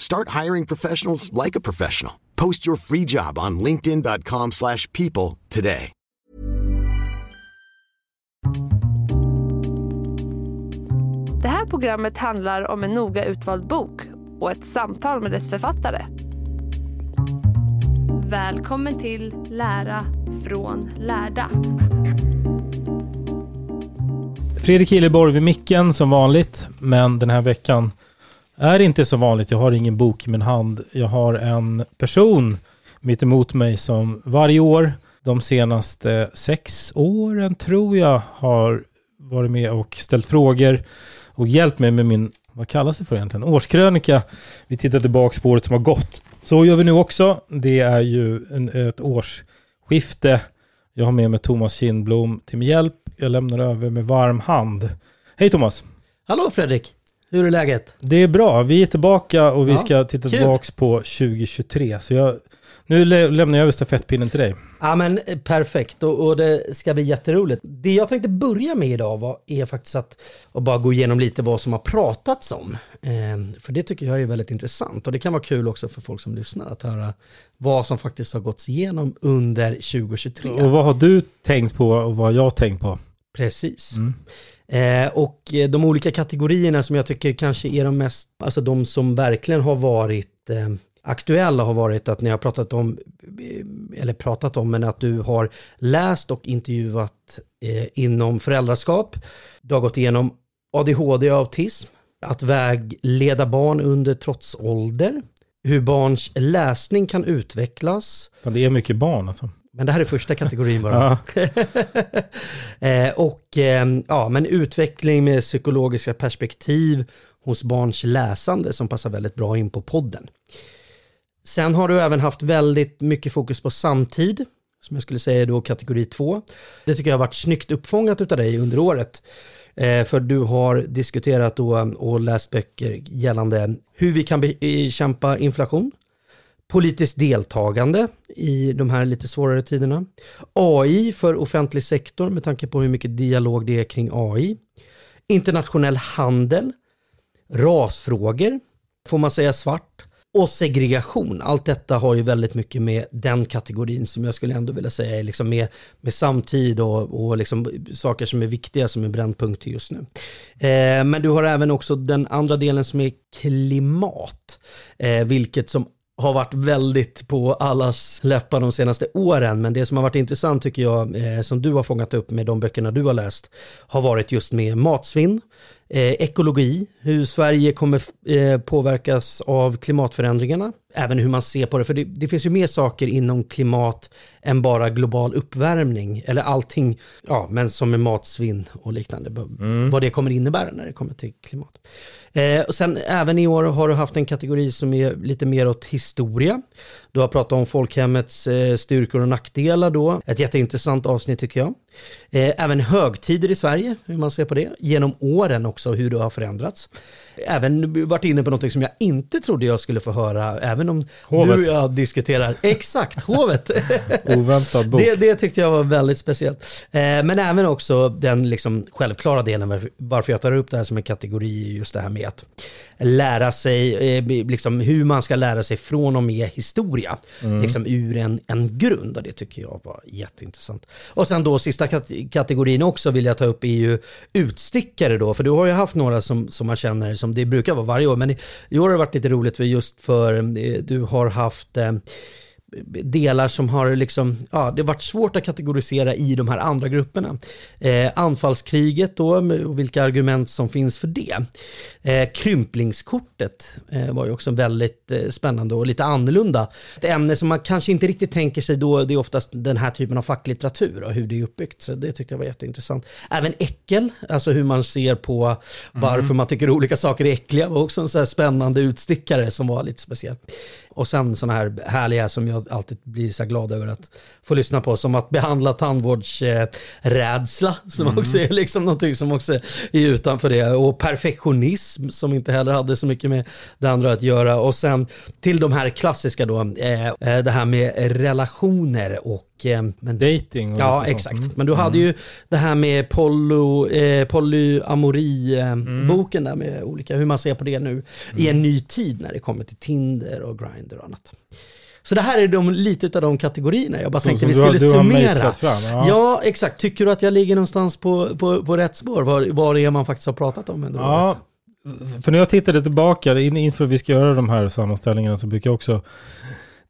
Start hiring professionals like a professional. Post your free job on linkedin.com/people slash people today. Det här programmet handlar om en noga utvald bok och ett samtal med dess författare. Välkommen till Lära från lärda. Fredrik Hilleborg vid micken som vanligt, men den här veckan är inte så vanligt. Jag har ingen bok i min hand. Jag har en person mitt emot mig som varje år de senaste sex åren tror jag har varit med och ställt frågor och hjälpt mig med min, vad kallas det för egentligen, årskrönika. Vi tittar tillbaka på året som har gått. Så gör vi nu också. Det är ju en, ett årsskifte. Jag har med mig Thomas Kindblom till min hjälp. Jag lämnar över med varm hand. Hej Thomas! Hallå Fredrik! Hur är läget? Det är bra. Vi är tillbaka och vi Ja, ska titta kul. tillbaka på 2023. Så jag, nu lä- lämnar jag över stafettpinnen till dig. Ja men eh, perfekt och, och det ska bli jätteroligt. Det jag tänkte börja med idag var, är faktiskt att, att bara gå igenom lite vad som har pratats om. Eh, för det tycker jag är väldigt intressant och det kan vara kul också för folk som lyssnar att höra vad som faktiskt har gått igenom under 2023. Och vad har du tänkt på och vad har jag tänkt på? Precis. Mm. Eh, och eh, de olika kategorierna som jag tycker kanske är de mest, alltså de som verkligen har varit eh, aktuella har varit att ni har pratat om, eh, eller pratat om, men att du har läst och intervjuat eh, inom föräldraskap. Du har gått igenom ADHD och autism, att vägleda barn under trotsålder, hur barns läsning kan utvecklas, det är mycket barn alltså. Men det här är första kategorin bara. Eh, och eh, ja, men utveckling med psykologiska perspektiv hos barns läsande som passar väldigt bra in på podden. Sen har du även haft väldigt mycket fokus på samtid, som jag skulle säga är då kategori 2. Det tycker jag har varit snyggt uppfångat utav dig under året. Eh, för du har diskuterat och läst böcker gällande hur vi kan bekämpa inflation, politiskt deltagande i de här lite svårare tiderna. AI för offentlig sektor med tanke på hur mycket dialog det är kring AI. Internationell handel. Rasfrågor. Får man säga svart? Och segregation. Allt detta har ju väldigt mycket med den kategorin som jag skulle ändå vilja säga är liksom med, med samtid och, och liksom saker som är viktiga som är brännpunkter just nu. Eh, men du har även också den andra delen som är klimat. Eh, vilket som har varit väldigt på allas läppar de senaste åren. Men det som har varit intressant tycker jag, eh, som du har fångat upp med de böckerna du har läst, har varit just med matsvinn, eh, ekologi, hur Sverige kommer eh, påverkas av klimatförändringarna, även hur man ser på det. För det, det finns ju mer saker inom klimat än bara global uppvärmning, eller allting, ja, men som med matsvinn och liknande, b- vad det kommer innebära när det kommer till klimat. Eh, och sen även i år har du haft en kategori som är lite mer åt historia. Du har pratat om folkhemmets eh, styrkor och nackdelar då. Ett jätteintressant avsnitt tycker jag. Eh, även högtider i Sverige, hur man ser på det. Genom åren också hur det har förändrats. Även varit inne på något som jag inte trodde jag skulle få höra, även om Hovet. du och jag diskuterar. Exakt, hovet. Oväntad bok. Det, det tyckte jag var väldigt speciellt. Eh, men även också den liksom självklara delen varför- jag tar upp det här som en kategori, just det här med att lära sig, liksom hur man ska lära sig från och med historia, liksom ur en, en grund. Och det tycker jag var jätteintressant. Och sen då sista kategorin också vill jag ta upp är ju utstickare då, för du har ju haft några som, som man känner, som det brukar vara varje år, men i, i år har det varit lite roligt för just för eh, du har haft eh, delar som har liksom, ja, det har varit svårt att kategorisera i de här andra grupperna. Eh, anfallskriget då, och vilka argument som finns för det. Eh, krymplingskortet eh, var ju också väldigt eh, spännande och lite annorlunda. Ett ämne som man kanske inte riktigt tänker sig då, det är oftast den här typen av facklitteratur och hur det är uppbyggt. Så det tyckte jag var jätteintressant. Även äckel, alltså hur man ser på varför man tycker olika saker är äckliga, var också en så här spännande utstickare som var lite speciell. Och sen sådana här härliga som jag alltid blir så glad över att få lyssna på, som att behandla tandvårdsrädsla, som också är liksom någonting som också är utanför det. Och perfektionism, som inte heller hade så mycket med det andra att göra. Och sen till de här klassiska då, eh, eh, det här med relationer och... Eh, men Dating och Ja, exakt. Mm. Men du hade ju det här med poly, eh, polyamori-boken där med olika, hur man ser på det nu i en ny tid när det kommer till Tinder och Grindr och annat. Så det här är de, lite av de kategorierna jag bara Så- tänkte vi du har- skulle du har summera. fram, ja. ja. exakt. Tycker du att jag ligger någonstans på, på, på rätt spår? Var, var är man faktiskt har pratat om ändå? Ja, för när jag tittade tillbaka, in- inför vi ska göra de här sammanställningarna så brukar jag också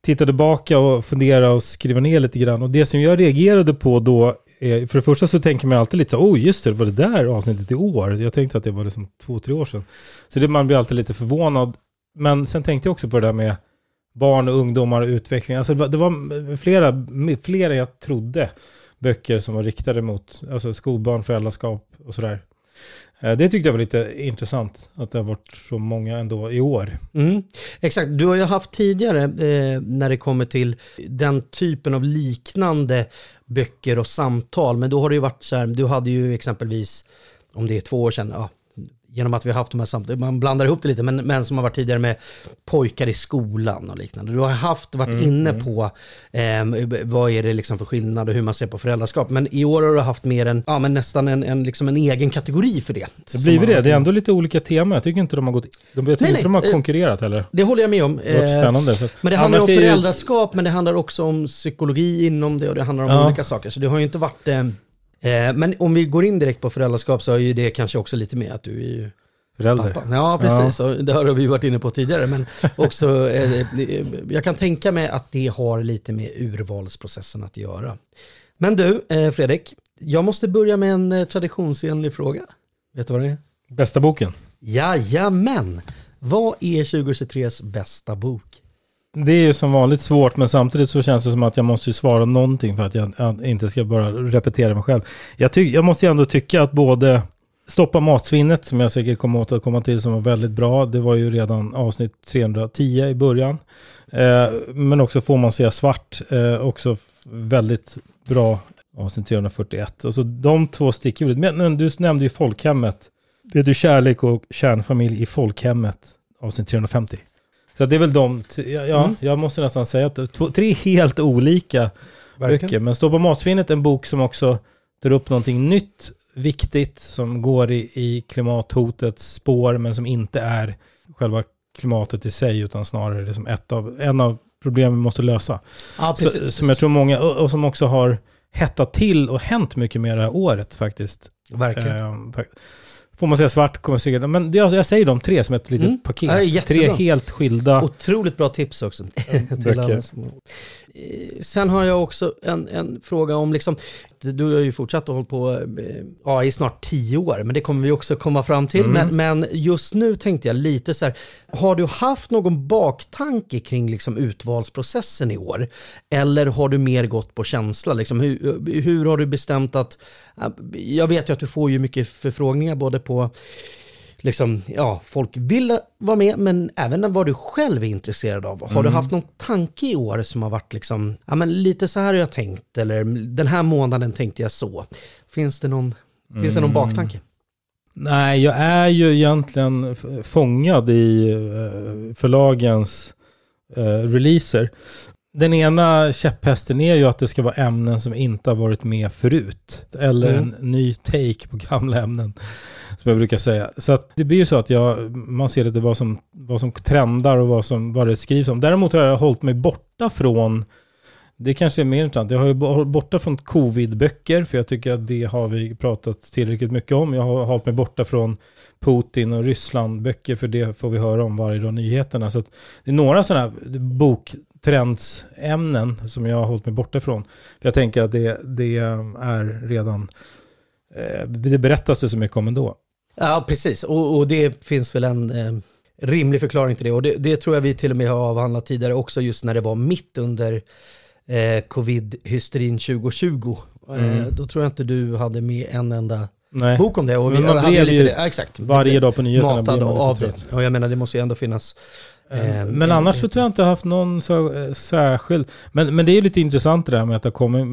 titta tillbaka och fundera och skriva ner lite grann. Och det som jag reagerade på då, för det första så tänker man alltid lite så oh just det, var det där avsnittet i år? Jag tänkte att det var liksom två, tre år sedan. Så det, man blir alltid lite förvånad. Men sen tänkte jag också på det där med barn och ungdomar och utveckling. Alltså det var, flera, flera jag trodde böcker som var riktade mot alltså skolbarn, föräldraskap och sådär. Eh, det tyckte jag var lite intressant, att det har varit så många ändå i år. Mm, exakt, du har ju haft tidigare eh, när det kommer till den typen av liknande böcker och samtal, men då har det ju varit så här, du hade ju exempelvis, om det är två år sedan, ja, genom att vi har haft de här samtalen, man blandar ihop det lite, men, men som har varit tidigare med pojkar i skolan och liknande. Du har haft, varit Mm, inne på eh, vad är det liksom för skillnad och hur man ser på föräldraskap, men i år har du haft mer en, ja men nästan en, en, liksom en egen kategori för det. Det blir det. Det är ändå lite olika teman. Jag tycker inte de har gått... De, jag Nej, inte de nej, har eh, konkurrerat heller. Det håller jag med om. Det har varit Eh, spännande. För Men det handlar annars om är ju- föräldraskap, men det handlar också om psykologi inom det och det handlar om Ja. olika saker. Så det har ju inte varit... Eh, men om vi går in direkt på föräldraskap så är ju det kanske också lite med att du är ju Förälder. pappa. Ja, precis. Och det har vi varit inne på tidigare. Men också, eh, jag kan tänka mig att det har lite med urvalsprocessen att göra. Men du, eh, Fredrik, jag måste börja med en eh, traditionsenlig fråga. Vet du vad det är? Bästa boken. Jajamän! Vad är 2023s bästa bok? Det är ju som vanligt svårt, men samtidigt så känns det som att jag måste svara någonting för att jag, jag inte ska bara repetera mig själv. Jag, ty, jag måste ju ändå tycka att både Stoppa matsvinnet, som jag säkert kommer att komma till, som var väldigt bra. Det var ju redan avsnitt 310 i början. Eh, men också Får man säga svart, eh, också väldigt bra avsnitt 341. Alltså de två sticker ut. Men, men du nämnde ju folkhemmet. Det är du, kärlek och kärnfamilj i folkhemmet, avsnitt 350. Så det är väl de, ja, Mm. jag måste nästan säga att två, tre helt olika böcker. Men Stoppa matsvinnet är en bok som också tar upp någonting nytt, viktigt, som går i, i klimathotets spår, men som inte är själva klimatet i sig, utan snarare liksom ett av, en av problemen vi måste lösa. Ja, Så, som jag tror många, och, och som också har hettat till och hänt mycket mer det här året faktiskt. Verkligen. Fak- får man säga svart kommer säkert, men det, jag säger de tre som ett litet Mm. paket. Tre helt skilda Otroligt bra tips också. till böcker. alla som- Sen har jag också en, en fråga om, liksom, du har ju fortsatt att hålla på eh, ja, i snart tio år, men det kommer vi också komma fram till. Mm. Men, men just nu tänkte jag lite så här, har du haft någon baktanke kring liksom utvalsprocessen i år? Eller har du mer gått på känsla? Liksom, hur, hur har du bestämt att, jag vet ju att du får ju mycket förfrågningar både på liksom, ja, folk vill vara med, men även vad du själv är intresserad av. Har du haft någon tanke i år som har varit liksom, ja men lite så här har jag tänkt, eller den här månaden tänkte jag så. Finns det någon, finns det någon baktanke? Nej, jag är ju egentligen fångad i eh, förlagens eh, releaser. Den ena käpphästen är ju att det ska vara ämnen som inte har varit med förut. Eller Mm. en ny take på gamla ämnen. Som jag brukar säga. Så det blir ju så att jag, man ser lite vad som, vad som trendar och vad, som, vad det skrivs om. Däremot har jag hållit mig borta från det kanske är mer intressant. Jag har ju hållit borta från covid-böcker, för jag tycker att det har vi pratat tillräckligt mycket om. Jag har hållit mig borta från Putin och Ryssland-böcker, för det får vi höra om varje dag i nyheterna. Så det är några sådana här boktrendsämnen som jag har hållit mig borta från. För jag tänker att det, det är redan, eh, det berättas det så mycket om ändå. Ja, precis. Och, och det finns väl en eh, rimlig förklaring till det. Och det, det tror jag vi till och med har avhandlat tidigare också, just när det var mitt under eh, covid-hysterin 2020. Eh, då tror jag inte du hade med en enda Nej. bok om det. Och Men man blev ju det. Ja, exakt. Varje dag på nyheterna matad av det. Och jag menar, det måste ju ändå finnas... eh, Men en- annars så tror jag inte jag haft någon så, eh, särskild... Men, men det är ju lite intressant det där med att det kommer eh,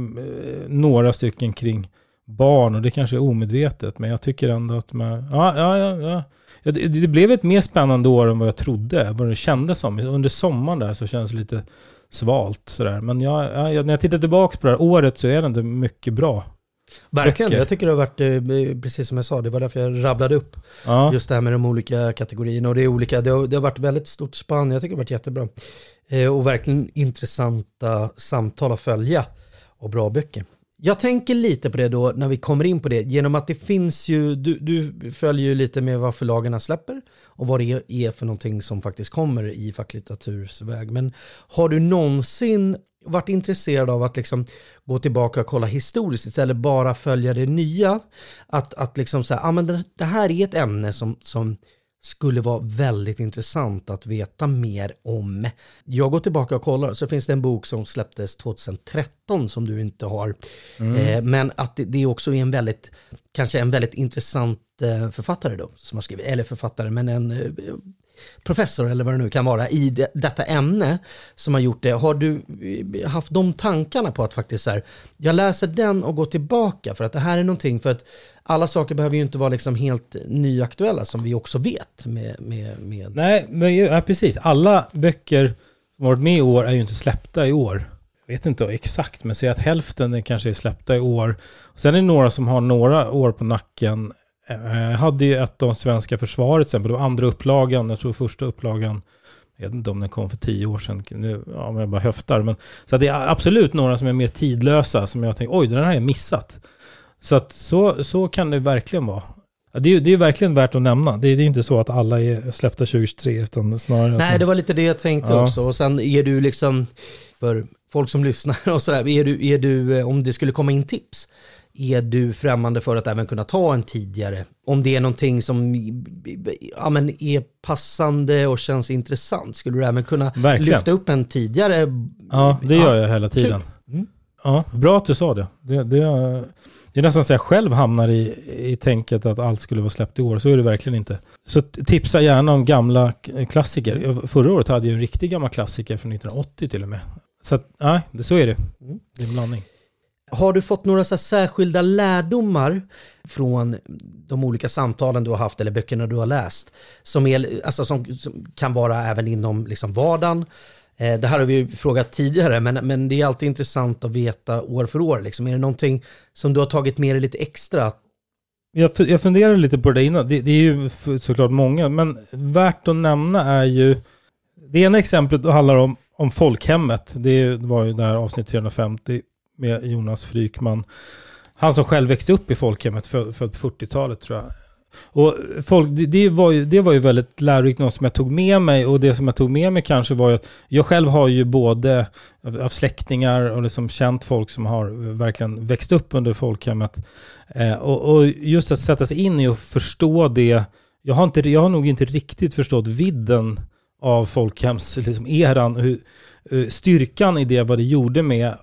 några stycken kring barn och det kanske är omedvetet. Men jag tycker ändå att man... Ja, ja, ja. ja. Det, det blev ett mer spännande år än vad jag trodde, vad det kändes som. Under sommaren där så känns det lite svalt sådär. Men jag, ja, jag- när jag tittar tillbaka på det här året så är det inte mycket bra. Verkligen, böcker. jag tycker det har varit, eh, precis som jag sa, det var därför jag rabblade upp Ja. just det här med de olika kategorierna. Och det är olika, det har, det har varit väldigt stort spann, jag tycker det har varit jättebra. Eh, och verkligen intressanta samtal att följa och bra böcker. Jag tänker lite på det då när vi kommer in på det, genom att det finns ju, du, du följer ju lite med vad förlagarna släpper och vad det är för någonting som faktiskt kommer i facklitteratursväg. Men har du någonsin varit intresserad av att liksom gå tillbaka och kolla historiskt istället bara följa det nya? Att, att liksom säga, ah, men det, här är ett ämne som, som skulle vara väldigt intressant att veta mer om. Jag går tillbaka och kollar, så finns det en bok som släpptes 2013 som du inte har. Eh, men att det, det är också en väldigt, kanske en väldigt intressant eh, författare då, som har skrivit, eller författare, men en eh, professor eller vad det nu kan vara i det, detta ämne som har gjort det. Har du eh, haft de tankarna på att faktiskt så här, jag läser den och går tillbaka för att det här är någonting, för att alla saker behöver ju inte vara liksom helt nyaktuella som vi också vet med, med, med Nej, men, ja, precis. Alla böcker som varit med i år är ju inte släppta i år. Jag vet inte exakt, men säg att hälften är kanske är släppta i år. Sen är det några som har några år på nacken. Eh, hade ju ett av svenska försvaret exempel, det var andra upplagan, jag tror första upplagan, jag vet inte om den kom för tio år sedan, nu, ja, om jag bara höftar. Men, så att det är absolut några som är mer tidlösa, som jag tänker, oj, den här har jag missat. Så att så, så kan det verkligen vara. Det är det är verkligen värt att nämna. Det är, det är inte så att alla är släppta 2023, utan snarare Nej, man- det var lite det jag tänkte Ja. också. Och sen är du liksom, för folk som lyssnar och sådär, är du, är du, eh, om det skulle komma in tips, är du främmande för att även kunna ta en tidigare? Om det är någonting som ja, men är passande och känns intressant, skulle du även kunna Verkligen. lyfta upp en tidigare? Ja, det gör jag hela tiden. Mm. Ja, bra att du sa det. Det, det, det är nästan så jag själv hamnar i, i tänket att allt skulle vara släppt i år. Så är det verkligen inte. Så tipsa gärna om gamla klassiker. Förra året hade jag en riktig gammal klassiker från 1980 till och med. Så att, nej, det, så är det. Mm. Det är en blandning. Har du fått några så här särskilda lärdomar från de olika samtalen du har haft eller böckerna du har läst? Som, är, alltså som, som kan vara även inom liksom vardagen. Eh, det här har vi ju frågat tidigare, men, men det är alltid intressant att veta år för år. Liksom. Är det någonting som du har tagit med dig lite extra? Jag, jag funderade lite på det innan. Det, det är ju såklart många, men värt att nämna är ju... Det ena exemplet handlar om, om folkhemmet. Det var ju där avsnitt 350 med Jonas Frykman. Han som själv växte upp i folkhemmet, född på 40-talet tror jag. Och folk, det, det, var ju, det var ju väldigt lärorikt, något som jag tog med mig. Och det som jag tog med mig kanske var ju att jag själv har ju både av, släktingar och liksom känt folk som har verkligen växt upp under folkhemmet. Eh, och, och just att sätta sig in i och förstå det. Jag har, inte, jag har nog inte riktigt förstått vidden av folkhemseran, liksom eran, hur, eh, styrkan i det, vad det gjorde med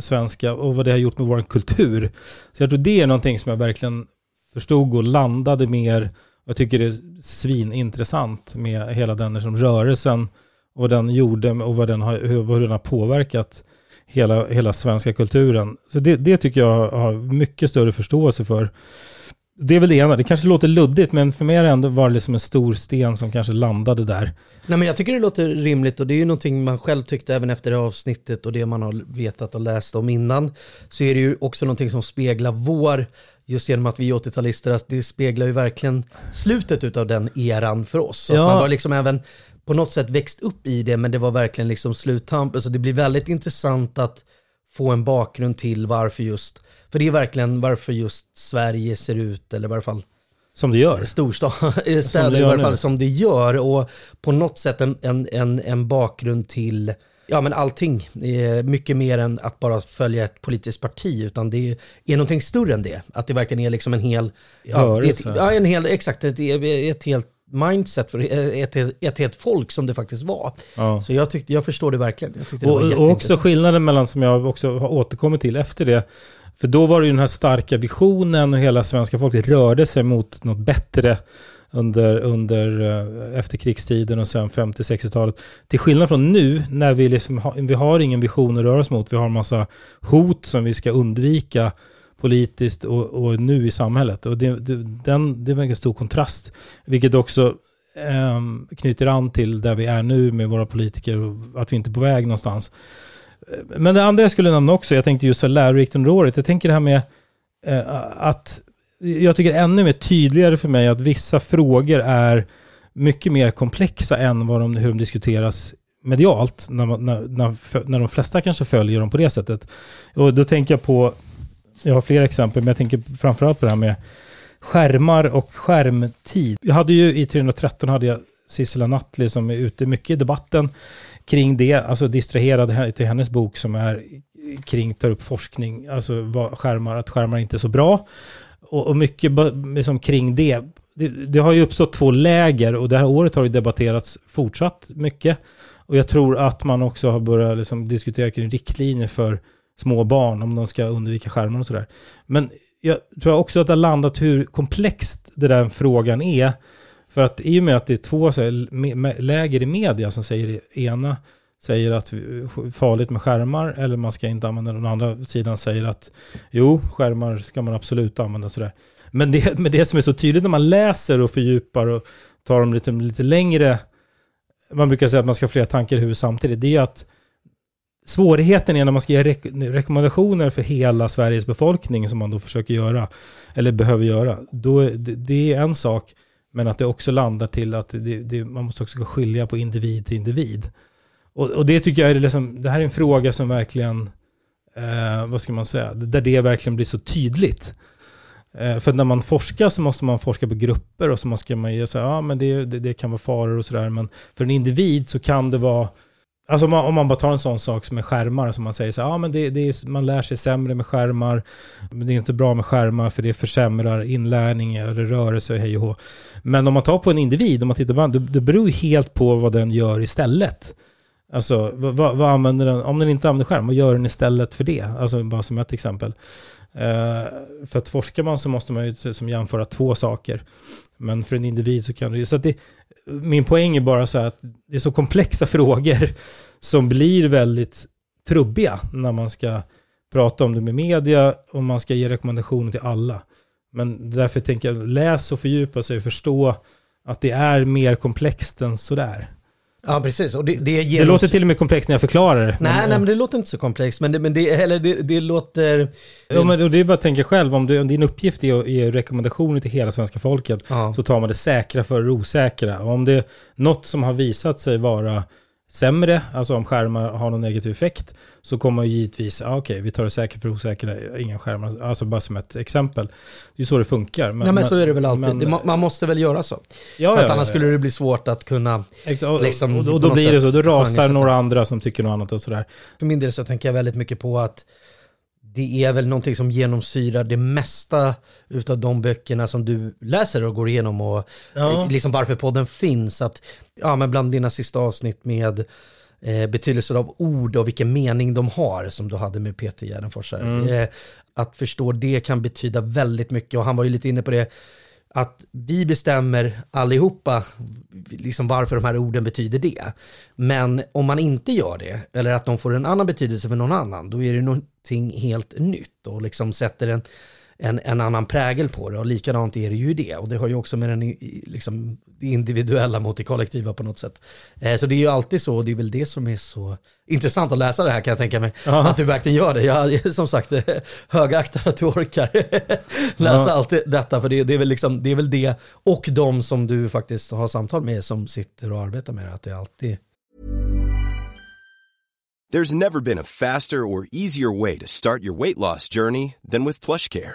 svenska och vad det har gjort med vår kultur. Så jag tror det är någonting som jag verkligen förstod och landade mer. Jag tycker det är svinintressant med hela den liksom, rörelsen och vad den gjorde och vad den har, hur, hur den har påverkat hela, hela svenska kulturen. Så det, det tycker jag har mycket större förståelse för. Det är väl det ena. Det kanske låter luddigt, men för mig har det ändå varit liksom en stor sten som kanske landade där. Nej men jag tycker det låter rimligt och det är ju någonting man själv tyckte även efter det avsnittet och det man har vetat och läst om innan. Så är det ju också någonting som speglar vår, just genom att vi är 80-talister, att det speglar ju verkligen slutet av den eran för oss. Så Ja. man var liksom även på något sätt växt upp i det men det var verkligen liksom sluttampen. Så det blir väldigt intressant att få en bakgrund till varför just, för det är verkligen varför just Sverige ser ut, eller i varje fall Som det gör. storstad, det städer i varje fall som det gör och på något sätt en, en, en, en bakgrund till Ja men allting, mycket mer än att bara följa ett politiskt parti utan det är någonting större än det. Att det verkligen är liksom en hel, ja, Rörelse. ett, ja en hel, exakt, ett, ett helt mindset för ett, ett, ett helt folk som det faktiskt var. Ja. Så jag, tyckte, jag förstår det verkligen. Det Och, och också skillnaden mellan, som jag också har återkommit till efter det, för då var det ju den här starka visionen och hela svenska folket rörde sig mot något bättre under, under eh, efterkrigstiden och sen 50-60-talet. Till skillnad från nu, när vi, liksom har, vi har ingen vision att röra oss mot. Vi har en massa hot som vi ska undvika politiskt och, och nu i samhället. Och det, det, den, det är en stor kontrast. Vilket också eh, knyter an till där vi är nu med våra politiker och att vi inte är på väg någonstans. Men det andra jag skulle nämna också, jag tänkte just så lärorikt under året, jag tänker det här med eh, att jag tycker ännu mer tydligare för mig att vissa frågor är mycket mer komplexa än vad de, hur de diskuteras medialt, när, man, när, när, när de flesta kanske följer dem på det sättet. Och då tänker jag på, jag har flera exempel, men jag tänker framförallt på det här med skärmar och skärmtid. Jag hade ju i 313 hade jag Sissela Nattli som är ute mycket i debatten kring det, alltså distraherad till hennes bok som är kring, tar upp forskning, alltså vad skärmar, att skärmar inte är så bra. Och, och mycket liksom kring det. det. Det har ju uppstått två läger och det här året har ju debatterats fortsatt mycket. Och jag tror att man också har börjat liksom diskutera kring riktlinjer för små barn, om de ska undvika skärmar och sådär. Men jag tror också att det har landat hur komplext det där frågan är. För att i och med att det är två så här, läger i media som säger det ena säger att det är farligt med skärmar eller man ska inte använda den andra sidan säger att jo, skärmar ska man absolut använda sådär. Men det, men det som är så tydligt när man läser och fördjupar och tar dem lite, lite längre, man brukar säga att man ska ha flera tankar i huvudet samtidigt, det är att svårigheten är när man ska ge rek- rekommendationer för hela Sveriges befolkning som man då försöker göra, eller behöver göra, då, är det, det är en sak, men att det också landar till att det, det, man måste också skilja på individ till individ. Och, och det tycker jag är liksom, det här är en fråga som verkligen, eh, vad ska man säga, där det verkligen blir så tydligt. Eh, för när man forskar så måste man forska på grupper och så måste man ju säga, ja men det, det, det kan vara faror och sådär, men för en individ så kan det vara Alltså om man, om man bara tar en sån sak som med skärmar, som man säger så här, ja men det, det är, man lär sig sämre med skärmar, men det är inte bra med skärmar för det försämrar inlärning eller rörelse, hej och hå. Men om man tar på en individ, om man tittar på den, det, det beror ju helt på vad den gör istället. Alltså, vad, vad, använder den, om den inte använder skärm, vad gör den istället för det? Alltså bara som ett exempel. Eh, för att forskar man så måste man ju som jämföra två saker. Men för en individ så kan det ju, så att det, min poäng är bara så här att det är så komplexa frågor som blir väldigt trubbiga när man ska prata om det med media och man ska ge rekommendationer till alla. Men därför tänker jag läs och fördjupa sig och förstå att det är mer komplext än sådär. Ja precis, och det, det, Det låter till och med komplext när jag förklarar det. Nej, men, nej men det låter inte så komplext, men det, men det, eller det, det låter... Ja, men och det är bara att tänka själv, om, du, om din uppgift är att ge rekommendationer till hela svenska folket Ja. så tar man det säkra för det osäkra. Och om det är något som har visat sig vara sämre, alltså om skärmar har någon negativ effekt, så kommer man ju givetvis, ja, okej, vi tar det säkra för osäkra, inga skärmar, alltså bara som ett exempel. Det är så det funkar. Men, ja men så är det väl alltid. men- man måste väl göra så. Ja, för att ja, annars ja. skulle det bli svårt att kunna... Och, liksom och, på och då blir det så, då rasar några andra som tycker något annat och sådär. För min del så tänker jag väldigt mycket på att det är väl någonting som genomsyrar det mesta utav de böckerna som du läser och går igenom och Ja. liksom varför podden finns. Att, ja, men bland dina sista avsnitt med eh, betydelser av ord och vilken mening de har som du hade med Peter Gärdenfors. Mm. Eh, att förstå det kan betyda väldigt mycket och han var ju lite inne på det att vi bestämmer allihopa liksom varför de här orden betyder det. Men om man inte gör det, eller att de får en annan betydelse för någon annan, då är det någonting helt nytt och liksom sätter en, en, en annan prägel på det och likadant är det ju det. Och det har ju också med den liksom, individuella mot det kollektiva på något sätt. Eh, så det är ju alltid så och det är väl det som är så intressant att läsa det här kan jag tänka mig. Ja. Att du verkligen gör det. Jag som sagt högaktar att du orkar läsa Ja. allt det- detta för det, det, är väl liksom, det är väl det och de som du faktiskt har samtal med som sitter och arbetar med det. Att det alltid There's never been a faster or easier way to start your weight loss journey than with PlushCare.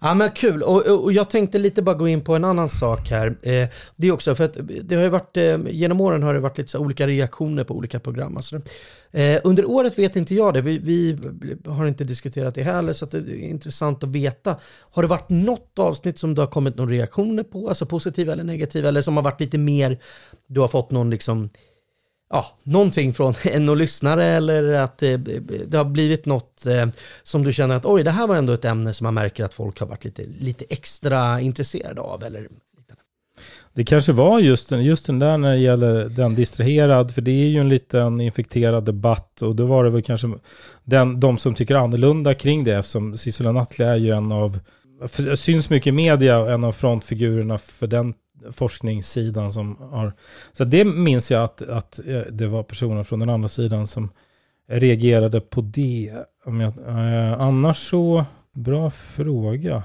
Ja men kul, och, och jag tänkte lite bara gå in på en annan sak här. Eh, det är också för att det har ju varit, eh, genom åren har det varit lite så olika reaktioner på olika program. Alltså, eh, under året vet inte jag det, vi, vi har inte diskuterat det heller så att det är intressant att veta. Har det varit något avsnitt som du har kommit några reaktioner på, alltså positiva eller negativa, eller som har varit lite mer, du har fått någon liksom ja, någonting från en och lyssnare eller att eh, det, det har blivit något eh, som du känner att oj, det här var ändå ett ämne som man märker att folk har varit lite, lite extra intresserade av eller Det kanske var just den, just den där när det gäller den distraherad, för det är ju en liten infekterad debatt och då var det väl kanske den, de som tycker annorlunda kring det eftersom Sissela Nattli är ju en av, syns mycket i media och en av frontfigurerna för den forskningssidan som har, så det minns jag att, att eh, det var personer från den andra sidan som reagerade på det. Om jag, eh, annars så, bra fråga.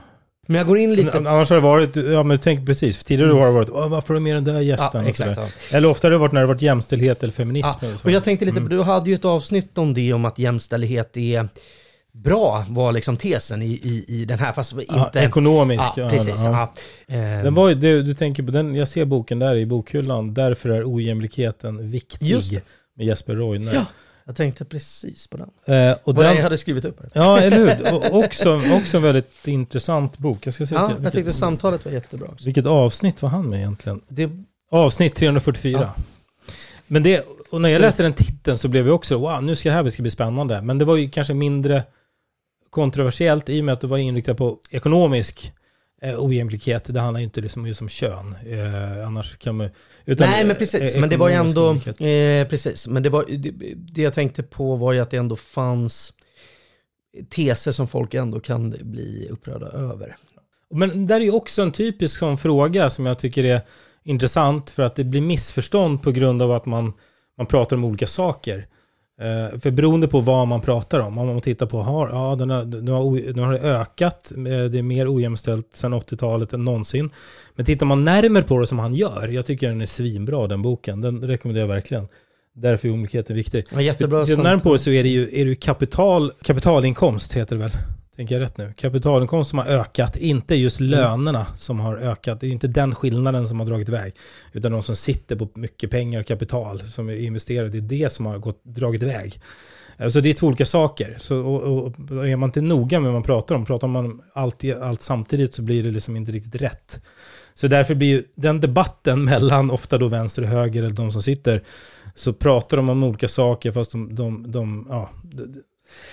Men jag går in lite... Annars har det varit, ja men tänk precis, tidigare har det varit, varför är du med den där gästen? Ja, exakt, ja. Eller ofta har det varit när det varit jämställdhet eller feminism. Ja, och jag tänkte lite, Mm. du hade ju ett avsnitt om det, om att jämställdhet är bra, var liksom tesen i, i, i den här, fast inte... Ja, ekonomisk. Ja, precis. Ja. Den var ju, du, du tänker på den, jag ser boken där i bokhyllan, därför är ojämlikheten viktig. Med Jesper Royner. Ja, jag tänkte precis på den. Eh, och Vad den, jag hade skrivit upp. Ja, eller hur? Och också, också en väldigt intressant bok. Jag ska se Ja, vilket, jag tyckte samtalet var jättebra. också. vilket avsnitt var han med egentligen? Det, Avsnitt 344. Ja. Men det, och när jag läste den titeln så blev jag också, wow, nu ska det här ska bli spännande. Men det var ju kanske mindre kontroversiellt i och med att det var inriktat på ekonomisk eh, ojämlikhet. Det handlar ju inte liksom just om kön. Eh, annars kan man utan, Nej men precis, eh, men det var ju ändå, eh, precis, men det, var, det, det jag tänkte på var ju att det ändå fanns teser som folk ändå kan bli upprörda över. Men där är ju också en typisk sån fråga som jag tycker är intressant för att det blir missförstånd på grund av att man, man pratar om olika saker. Eh, för beroende på vad man pratar om, om man tittar på, har, ja, den har, nu, har, nu har ökat, eh, det är mer ojämställt sedan 80-talet än någonsin. Men tittar man närmare på det som han gör, jag tycker den är svinbra den boken, den rekommenderar jag verkligen. Därför är ojämlikheten viktig. Ja, jättebra Tittar man närmare på det så är det ju, är det ju kapital, kapitalinkomst, heter det väl? Tänker jag rätt nu? Kapitalinkomst som har ökat, inte just Mm. lönerna som har ökat. Det är inte den skillnaden som har dragit iväg. Utan de som sitter på mycket pengar och kapital som är investerade, det är det som har gått, dragit iväg. Så det är två olika saker. Så, och, och, är man inte noga med vad man pratar om, pratar man om allt, allt samtidigt så blir det liksom inte riktigt rätt. Så därför blir den debatten mellan ofta då vänster och höger, eller de som sitter, så pratar de om olika saker fast de, de, de ja,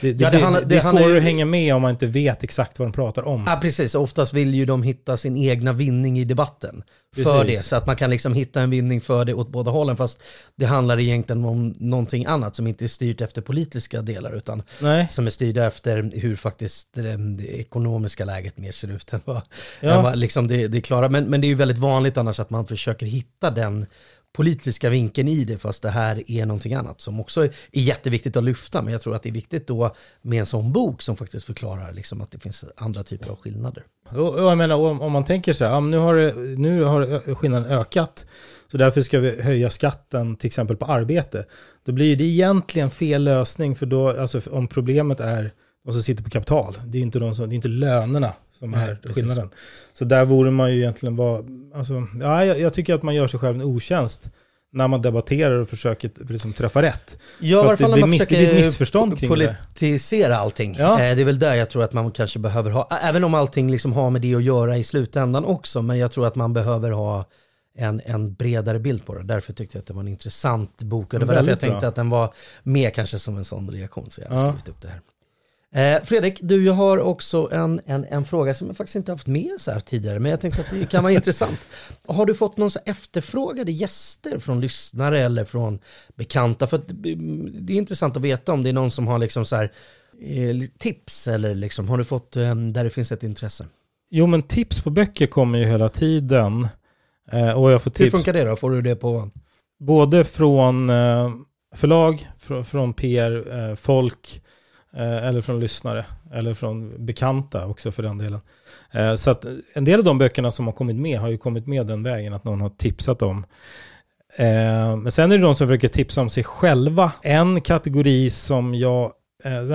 Det, det, Ja, det handlar- det, det är svårare ju- att hänga med om man inte vet exakt vad de pratar om. Ja, precis. Oftast vill ju de hitta sin egna vinning i debatten. För Precis. det, så att man kan liksom hitta en vinning för det åt båda hållen. Fast det handlar egentligen om någonting annat som inte är styrt efter politiska delar utan Nej. som är styrda efter hur faktiskt eh, det ekonomiska läget mer ser ut än vad, Ja. än vad liksom det, det är klara. Men, men det är ju väldigt vanligt annars att man försöker hitta den politiska vinkeln i det fast det här är någonting annat som också är jätteviktigt att lyfta men jag tror att det är viktigt då med en sån bok som faktiskt förklarar liksom att det finns andra typer av skillnader. Och, och jag menar, om, om man tänker så här, nu har, det, nu har skillnaden ökat, så därför ska vi höja skatten till exempel på arbete. Då blir det egentligen fel lösning, för då, alltså om problemet är de som sitter på kapital, det är inte, de som, det är inte lönerna som Nej, är precis. skillnaden. Så där borde man ju egentligen vara, alltså, ja, jag, jag tycker att man gör sig själv en otjänst när man debatterar och försöker liksom, träffa rätt. Ja, i att fall det, när man det försöker missförstånd kring det. politisera allting. Ja. Eh, Det är väl där jag tror att man kanske behöver ha, även om allting liksom har med det att göra i slutändan också, men jag tror att man behöver ha en, en bredare bild på det. Därför tyckte jag att det var en intressant bok och det var därför jag tänkte bra. att den var med kanske som en sån reaktion. Så jag har Ja. skrivit upp det här. Eh, Fredrik, du jag har också en, en, en fråga som jag faktiskt inte haft med så här tidigare, men jag tänkte att det kan vara intressant. Har du fått någon så efterfrågade gäster från lyssnare eller från bekanta? För mm, det är intressant att veta om det är någon som har liksom så här eh, tips eller liksom, har du fått eh, där det finns ett intresse? Jo, men tips på böcker kommer ju hela tiden. Eh, och jag får Hur tips funkar det då? Får du det på... både från eh, förlag, från, från PR-folk, eh, Eh, eller från lyssnare, eller från bekanta också för den delen. Eh, så att en del av de böckerna som har kommit med har ju kommit med den vägen att någon har tipsat om. Eh, men sen är det de som försöker tipsa om sig själva. En kategori som jag,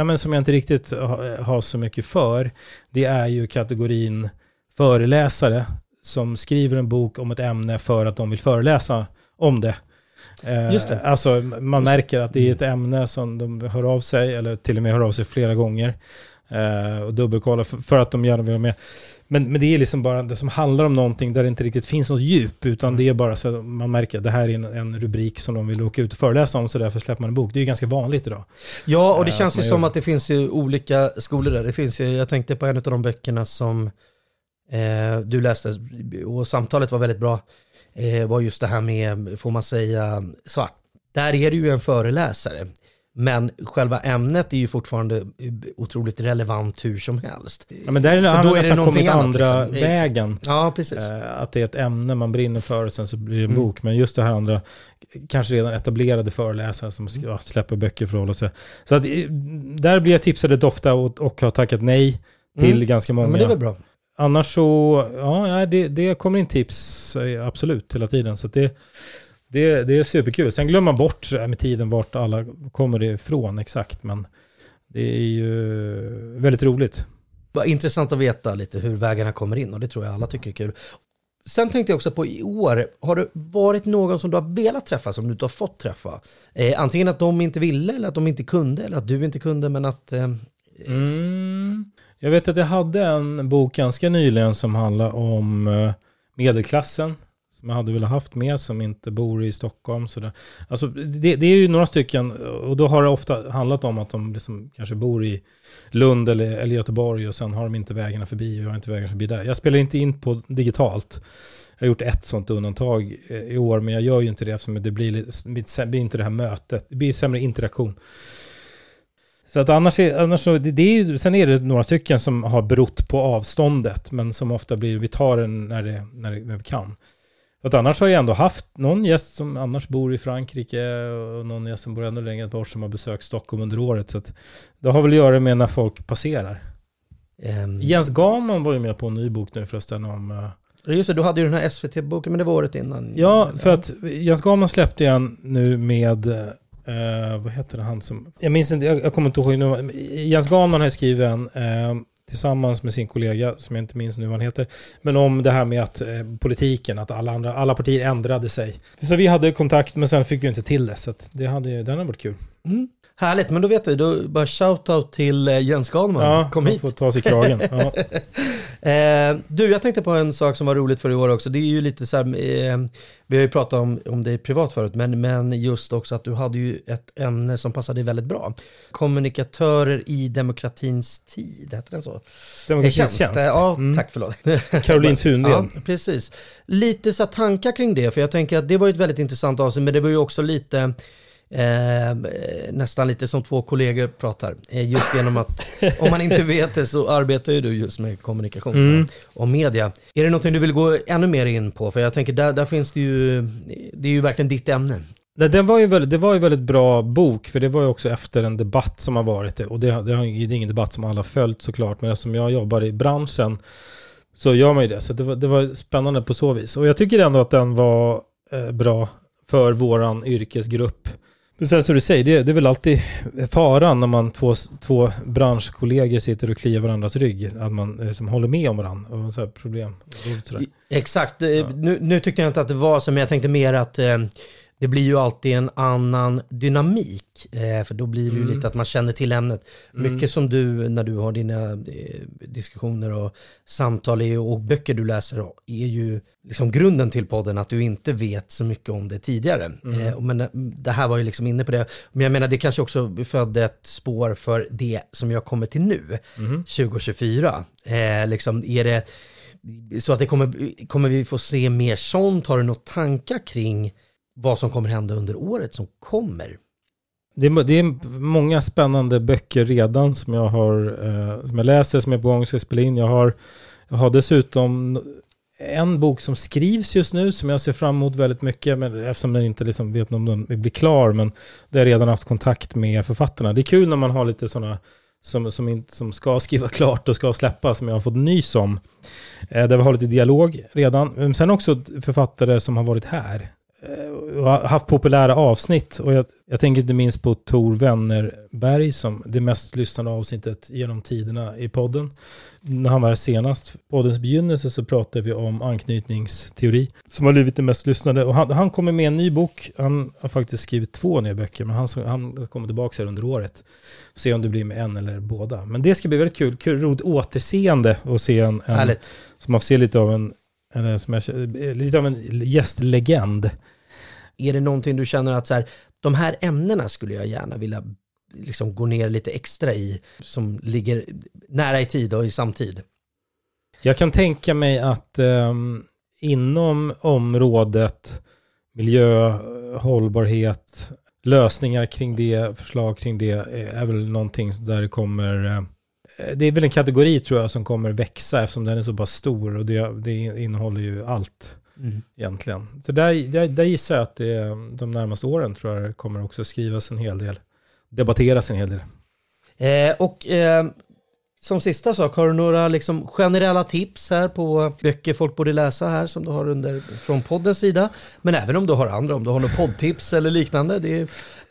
men som jag inte riktigt har så mycket för, det är ju kategorin föreläsare som skriver en bok om ett ämne för att de vill föreläsa om det. Eh, Just det. Alltså man märker att det är ett ämne som de hör av sig, eller till och med hör av sig flera gånger. Eh, och dubbelkollar för, att de gärna vill vara med. Men, men det är liksom bara det som handlar om någonting där det inte riktigt finns något djup, utan det är bara så att man märker att det här är en, en rubrik som de vill åka ut och föreläsa om, så därför släpper man en bok. Det är ju ganska vanligt idag. Ja, och det Eh, känns ju som gör- att det finns ju olika skolor där. Det finns ju, jag tänkte på en av de böckerna som eh, du läste, och samtalet var väldigt bra, eh, var just det här med, får man säga, svart. Där är det ju en föreläsare. Men själva ämnet är ju fortfarande otroligt relevant hur som helst. Ja, men där Så har då man är det nästan kommit annat, andra liksom. vägen. Ja, precis. Eh, att det är ett ämne man brinner för och sen så blir det en Mm. bok. Men just det här andra, kanske redan etablerade föreläsare som ska, ja, släpper böcker för att hålla sig. Så att, eh, där blir jag tipsad rätt ofta och, och har tackat nej till Mm. ganska Ja, många. men det är väl bra. Annars så, ja, det, det kommer in tips eh, absolut hela tiden. Så det, det, det är superkul. Sen glömmer man bort här med tiden vart alla kommer ifrån exakt. Men det är ju väldigt roligt. Vad intressant att veta lite hur vägarna kommer in och det tror jag alla tycker är kul. Sen tänkte jag också på i år, har det varit någon som du har velat träffa som du inte har fått träffa? Eh, antingen att de inte ville eller att de inte kunde eller att du inte kunde men att... Eh, Mm. Jag vet att jag hade en bok ganska nyligen som handlar om eh, medelklassen. Som jag hade velat haft med som inte bor i Stockholm. Så det, alltså, det, det är ju några stycken och då har det ofta handlat om att de liksom kanske bor i Lund eller, eller Göteborg och sen har de inte vägarna förbi och jag har inte vägarna förbi där. Jag spelar inte in på digitalt. Jag har gjort ett sånt undantag eh, i år men jag gör ju inte det eftersom det blir, det blir inte det här mötet. Det blir sämre interaktion. Så att annars, är, annars så, det, det är ju, sen är det några stycken som har berott på avståndet, men som ofta blir, vi tar den när, det, när, det, när vi kan. För att annars har jag ändå haft någon gäst som annars bor i Frankrike och någon gäst som bor ännu längre bort som har besökt Stockholm under året. Så att det har väl att göra med när folk passerar. ehm, Jens Gaman var ju med på en ny bok nu förresten om... eh, Just det, du hade ju den här SVT-boken men det var året innan. Ja, för att Jens Gaman släppte en nu med, Uh, vad heter han som, jag minns inte, jag, jag kommer inte ihåg nu, Jens Gaman har skrivit en uh, tillsammans med sin kollega, som jag inte minns nu vad han heter, men om det här med att eh, politiken, att alla, andra, alla partier ändrade sig. Så vi hade kontakt, men sen fick vi inte till det, så att det hade, den hade varit kul. Mm. Härligt, men då vet du, då bara shoutout till eh, Jens Ganman. Ja, Kom hit. får ta sig kragen. Ja. Eh, du, jag tänkte på en sak som var roligt för i år också. Det är ju lite så här, eh, vi har ju pratat om, om det privat förut, men, men just också att du hade ju ett ämne som passade dig väldigt bra. Kommunikatörer i demokratins tid, heter det så? Demokratins Tjänst. tjänst. Ja, Mm. tack förlåt. Caroline Thundén. Ja, precis. Lite så här tankar kring det, för jag tänker att det var ju ett väldigt intressant avsnitt, men det var ju också lite Eh, nästan lite som två kollegor pratar. Eh, just genom att, om man inte vet det så arbetar ju du just med kommunikation Mm. och media. Är det någonting du vill gå ännu mer in på? För jag tänker där, där finns det ju, det är ju verkligen ditt ämne. Nej, den var ju väldigt, det var ju väldigt bra bok, för det var ju också efter en debatt som har varit. Och det, det, är ingen debatt som alla har följt såklart, men eftersom jag jobbar i branschen så gör man ju det. Så det var, det var spännande på så vis. Och jag tycker ändå att den var eh, bra för våran yrkesgrupp. Men sen som du säger, det, det är väl alltid faran när man två, två branschkollegor sitter och kliar varandras rygg. Att man liksom håller med om varandra och så problem. Exakt, Eh, nu, nu tyckte jag inte att det var så, men jag tänkte mer att eh, det blir ju alltid en annan dynamik. Eh, för då blir det ju Mm. lite att man känner till ämnet. Mm. Mycket som du, när du har dina eh, diskussioner och samtal och böcker du läser är ju liksom grunden till podden att du inte vet så mycket om det tidigare. Mm. Eh, men det här var ju liksom inne på det. Men jag menar det kanske också födde ett spår för det som jag kommer till nu, Mhm. 2024. Eh, liksom är det så att det kommer, kommer vi få se mer sånt? Har du några tankar kring vad som kommer hända under året som kommer? Det är, det är många spännande böcker redan som jag har eh, som jag läser, som jag är på gång ska spela in. Jag har, jag har dessutom en bok som skrivs just nu som jag ser fram emot väldigt mycket, men eftersom jag inte liksom vet om den blir klar, men det har jag redan haft kontakt med författarna. Det är kul när man har lite sådana som, som, inte, som ska skriva klart och ska släppa, som jag har fått nys om. Eh, där vi har lite dialog redan. Men sen också författare som har varit här och har haft populära avsnitt. Och jag, jag tänker inte minst på Tor Wennerberg som det mest lyssnade avsnittet genom tiderna i podden. När han var här senast, poddens begynnelse, så pratade vi om anknytningsteori som har blivit det mest lyssnade. Och han, han kommer med en ny bok. Han har faktiskt skrivit två nya böcker, men han, han kommer tillbaka här under året. Se om det blir med en eller båda. Men det ska bli väldigt kul. kul roligt återseende och se en, en som man får se lite av en, eller som jag, lite av en gästlegend. Är det någonting du känner att så här, de här ämnena skulle jag gärna vilja liksom gå ner lite extra i, som ligger nära i tid och i samtid? Jag kan tänka mig att eh, inom området miljö, hållbarhet, lösningar kring det, förslag kring det eh, är väl någonting där det kommer eh, det är väl en kategori tror jag som kommer växa eftersom den är så pass stor och det, det innehåller ju allt Mm. egentligen. Så där, där, där gissar jag att det, de närmaste åren tror jag kommer också skrivas en hel del, debatteras en hel del. Eh, och eh, som sista sak, har du några liksom generella tips här på böcker folk borde läsa här som du har under, från poddens sida? Men även om du har andra, om du har några poddtips eller liknande. Det är,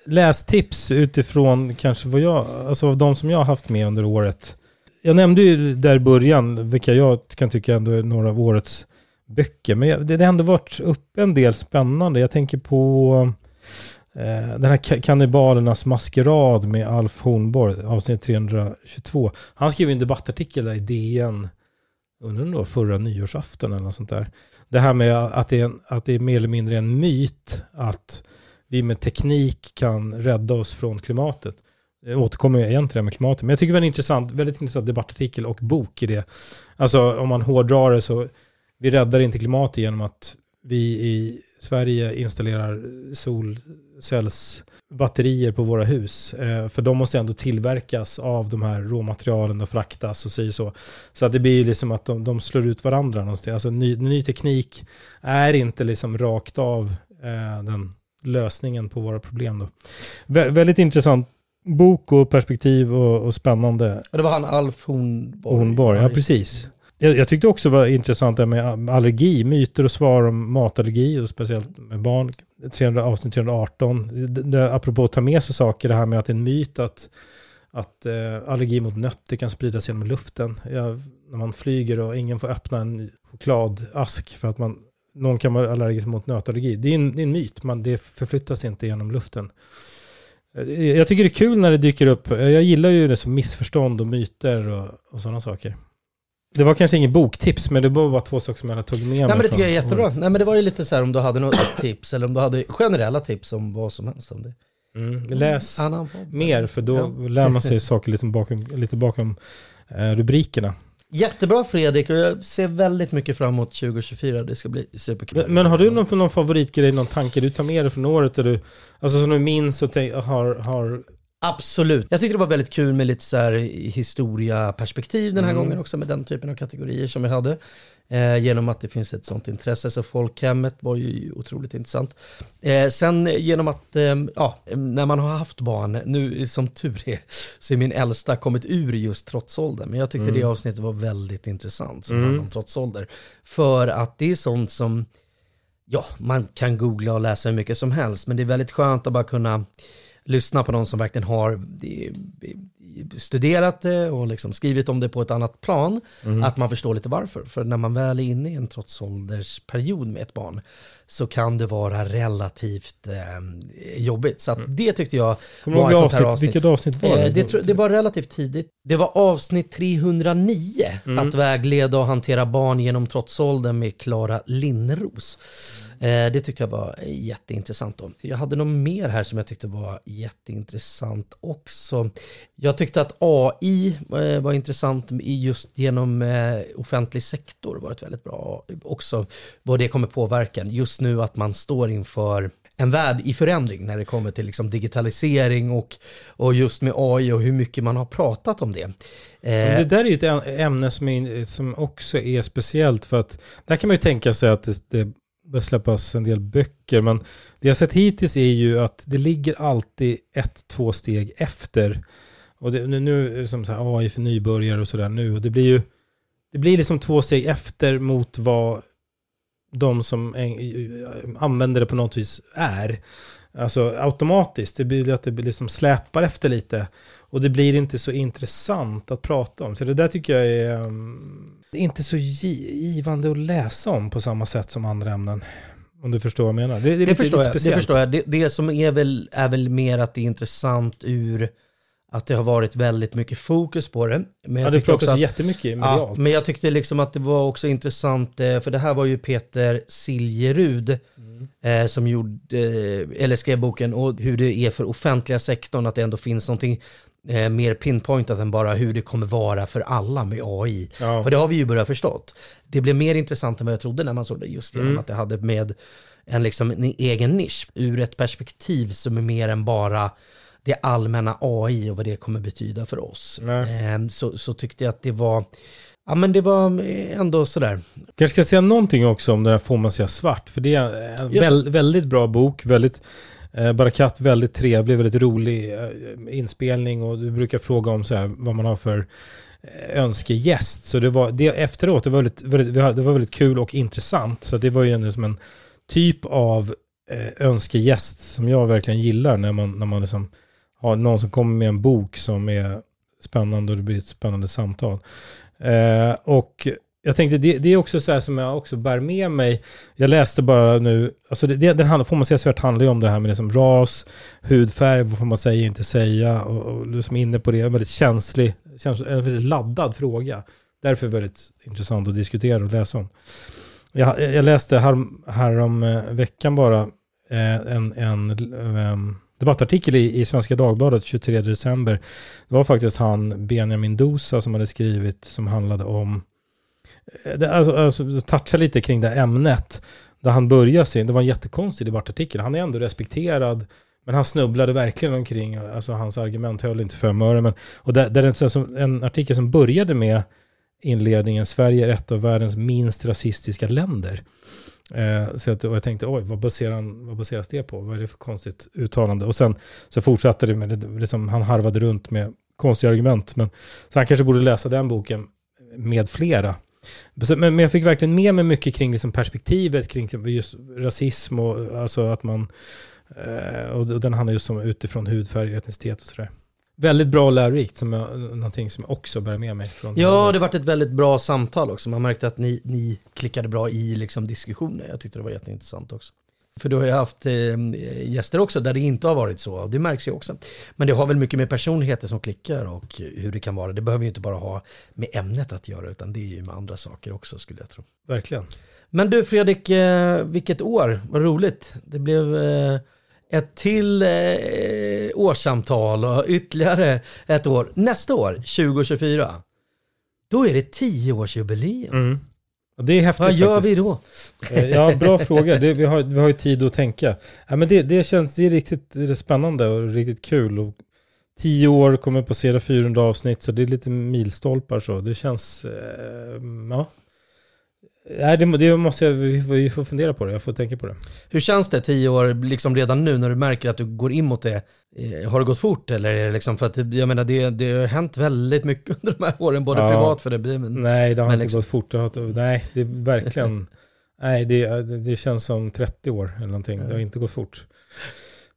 lästips utifrån kanske vad jag, alltså av de som jag har haft med under året. Jag nämnde ju där i början vilka jag kan tycka ändå är några av årets böcker. Men det, det har ändå varit upp en del spännande. Jag tänker på eh, den här Kannibalernas maskerad med Alf Hornborg, avsnitt 322. Han skrev en debattartikel där i DN, undrar om det var förra nyårsafton eller något sånt där. Det här med att det, är en, att det är mer eller mindre en myt att vi med teknik kan rädda oss från klimatet. Jag återkommer jag igen till det här med klimatet. Men jag tycker det var en intressant, väldigt intressant debattartikel och bok i det. Alltså om man hårdrar det så, vi räddar inte klimatet genom att vi i Sverige installerar solcellsbatterier på våra hus. Eh, för de måste ändå tillverkas av de här råmaterialen och fraktas och så. så. Så att det blir ju liksom att de, de slår ut varandra någonstans. Alltså ny, ny teknik är inte liksom rakt av eh, den lösningen på våra problem då. Vä väldigt intressant bok och perspektiv och, och spännande. och det var han Alf Hornborg. Hornborg, ja precis. Jag, jag tyckte också det var intressant det med allergi, myter och svar om matallergi och speciellt med barn. 300, avsnitt 318. Det, det, apropå att ta med sig saker, det här med att det är en myt att, att eh, allergi mot nötter kan spridas genom luften. Jag, när man flyger och ingen får öppna en chokladask för att man, någon kan vara allergisk mot nötallergi. Det är en, det är en myt, man, det förflyttas inte genom luften. Eh, jag tycker det är kul när det dyker upp. Jag gillar ju det som missförstånd och myter och, och sådana saker. Det var kanske ingen boktips, men det var bara två saker som jag tog med mig. Nej men det tycker jag är jättebra. Nej men det var ju lite så här om du hade något tips eller om du hade generella tips om vad som helst. Om det. Mm, läs podd. mer, för då Ja. lär man sig saker lite bakom, lite bakom eh, rubrikerna. Jättebra Fredrik och jag ser väldigt mycket fram emot 2024. Det ska bli superkul. Men, men har du någon, någon favoritgrej, någon tanke du tar med dig från året? Där du, alltså som du minns och tänk, har, har... Absolut. Jag tycker det var väldigt kul med lite så här historiaperspektiv den här Mm. gången också med den typen av kategorier som jag hade. Eh, genom att det finns ett sånt intresse. Så folkhemmet var ju otroligt intressant. Eh, sen genom att, eh, ja, när man har haft barn, nu som tur är, så är min äldsta kommit ur just trotsåldern. Men jag tyckte Mm. det avsnittet var väldigt intressant som Mm. handlar om trotsålder. För att det är sånt som, ja, man kan googla och läsa hur mycket som helst. Men det är väldigt skönt att bara kunna lyssna på någon som verkligen har eh, studerat det och liksom skrivit om det på ett annat plan. Mm. Att man förstår lite varför. För när man väl är inne i en trotsåldersperiod med ett barn så kan det vara relativt eh, jobbigt. Så att det tyckte jag Mm. Kommer var ett sånt här avsnitt, vilket avsnitt var det? Eh, det, det var relativt tidigt. Det var avsnitt 309, Mm. att vägleda och hantera barn genom trotsåldern med Klara Linnros. Eh, det tyckte jag var jätteintressant. Då. Jag hade något mer här som jag tyckte var jätteintressant också. Jag tyckte att AI eh, var intressant i just genom eh, offentlig sektor varit väldigt bra också. Vad det kommer påverka. Just nu att man står inför en värld i förändring när det kommer till liksom digitalisering och, och just med AI och hur mycket man har pratat om det. Eh, det där är ju ett ämne som, är, som också är speciellt för att där kan man ju tänka sig att det, det bör släppas en del böcker men det jag sett hittills är ju att det ligger alltid ett, två steg efter. Och det, nu, nu är det som så här AI för nybörjare och sådär nu och det blir ju det blir liksom två steg efter mot vad de som använder det på något vis är. Alltså automatiskt, det blir att det blir liksom släpar efter lite. Och det blir inte så intressant att prata om. Så det där tycker jag är um, inte så gi- givande att läsa om på samma sätt som andra ämnen. Om du förstår vad jag menar. Det, det, det, lite, förstår lite jag, det förstår jag. Det, det som är väl, är väl mer att det är intressant ur att det har varit väldigt mycket fokus på det. Men Ja, det också pratas att- jättemycket Ja, medialt. men jag tyckte liksom att det var också intressant, eh, för det här var ju Peter Siljerud Mm. eh, som gjorde, eh, eller skrev boken, och hur det är för offentliga sektorn, att det ändå finns någonting eh, mer pinpointat än bara hur det kommer vara för alla med AI. Ja. För det har vi ju börjat förstått. Det blev mer intressant än vad jag trodde när man såg det, just genom Mm. att det hade med en, liksom, en egen nisch, ur ett perspektiv som är mer än bara det allmänna AI och vad det kommer betyda för oss. Nej. Eh, så, så tyckte jag att det var, ja men det var ändå sådär. kanske ska säga någonting också om den här Får man säga svart. För det är en väl, väldigt bra bok. Väldigt, eh, Barakat, väldigt trevlig, väldigt rolig eh, inspelning. Och du brukar fråga om så här, vad man har för eh, önskegäst. Så det var, det, efteråt, det var, väldigt, väldigt, det var väldigt kul och intressant. Så det var ju ändå som en typ av eh, önskegäst som jag verkligen gillar. När man, när man liksom har någon som kommer med en bok som är spännande och det blir ett spännande samtal. Eh, och jag tänkte, det, det är också så här som jag också bär med mig. Jag läste bara nu, alltså det, det, den handlar, får man säga svart handlar ju om det här med liksom ras, hudfärg, vad får man säga, inte säga. Och, och du som är inne på det, en väldigt känslig, känslig en väldigt laddad fråga. Därför väldigt intressant att diskutera och läsa om. Jag, jag läste här, här om eh, veckan bara eh, en, en en debattartikel i, i Svenska Dagbladet 23 december. Det var faktiskt han Benjamin Dosa som hade skrivit som handlade om eh, det, alltså, alltså, toucha lite kring det ämnet. Där han börjar sin, det var en jättekonstig debattartikel. Han är ändå respekterad. Men han snubblade verkligen omkring, alltså hans argument höll inte fem öre. Men, och där, där är en, en artikel som började med inledningen, Sverige är ett av världens minst rasistiska länder. Eh, så att, och jag tänkte, oj, vad, baserar han, vad baseras det på? Vad är det för konstigt uttalande? Och sen så fortsatte det med, det, liksom, han harvade runt med konstiga argument. Men, så han kanske borde läsa den boken med flera. Men, men jag fick verkligen med mig mycket kring liksom perspektivet kring typ just rasism och alltså att man eh, och den handlar just om utifrån hudfärg, och etnicitet och sådär. Väldigt bra och lärorikt, som jag, någonting som jag också bär med mig. Från Ja, det varit ett väldigt bra samtal också. Man märkte att ni, ni klickade bra i liksom diskussioner. Jag tyckte det var jätteintressant också. För du har ju haft eh, gäster också där det inte har varit så. Det märks ju också. Men det har väl mycket med personligheter som klickar och hur det kan vara. Det behöver ju inte bara ha med ämnet att göra utan det är ju med andra saker också skulle jag tro. Verkligen. Men du Fredrik, eh, vilket år, vad roligt. Det blev eh, ett till eh, årssamtal och ytterligare ett år. Nästa år, 2024, då är det tioårsjubileum. Mm. Det är häftigt Vad gör faktiskt. vi då? Eh, Ja, bra fråga. Det, vi, har, vi har ju tid att tänka. Ja, men det, det känns det är riktigt det är spännande och riktigt kul. Och tio år kommer passera 400 avsnitt, så det är lite milstolpar så. Det känns... Eh, ja. Nej, det, det måste jag, vi, vi får fundera på det. Jag får tänka på det. Hur känns det tio år liksom redan nu när du märker att du går in mot det? Eh, Har det gått fort eller är det liksom för att jag menar det, det har hänt väldigt mycket under de här åren, både Ja. privat för det blir men, Nej, det har men inte liksom- gått fort. Det har, nej, det är verkligen... nej, det, det, det känns som 30 år eller någonting. Det har inte gått fort.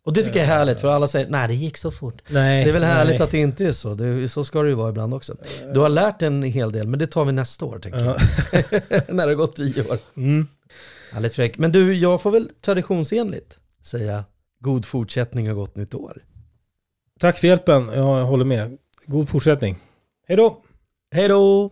Och det tycker jag är härligt för alla säger nej det gick så fort. Nej, Det är väl härligt nej. att det inte är så, det, så ska det ju vara ibland också. Du har lärt en hel del men det tar vi nästa år tänker jag. när det har gått tio år. Mm. Härligt Fredrik. Men du, jag får väl traditionsenligt säga god fortsättning och gott nytt år. Tack för hjälpen. Jag håller med. God fortsättning. Hej då! Hej då!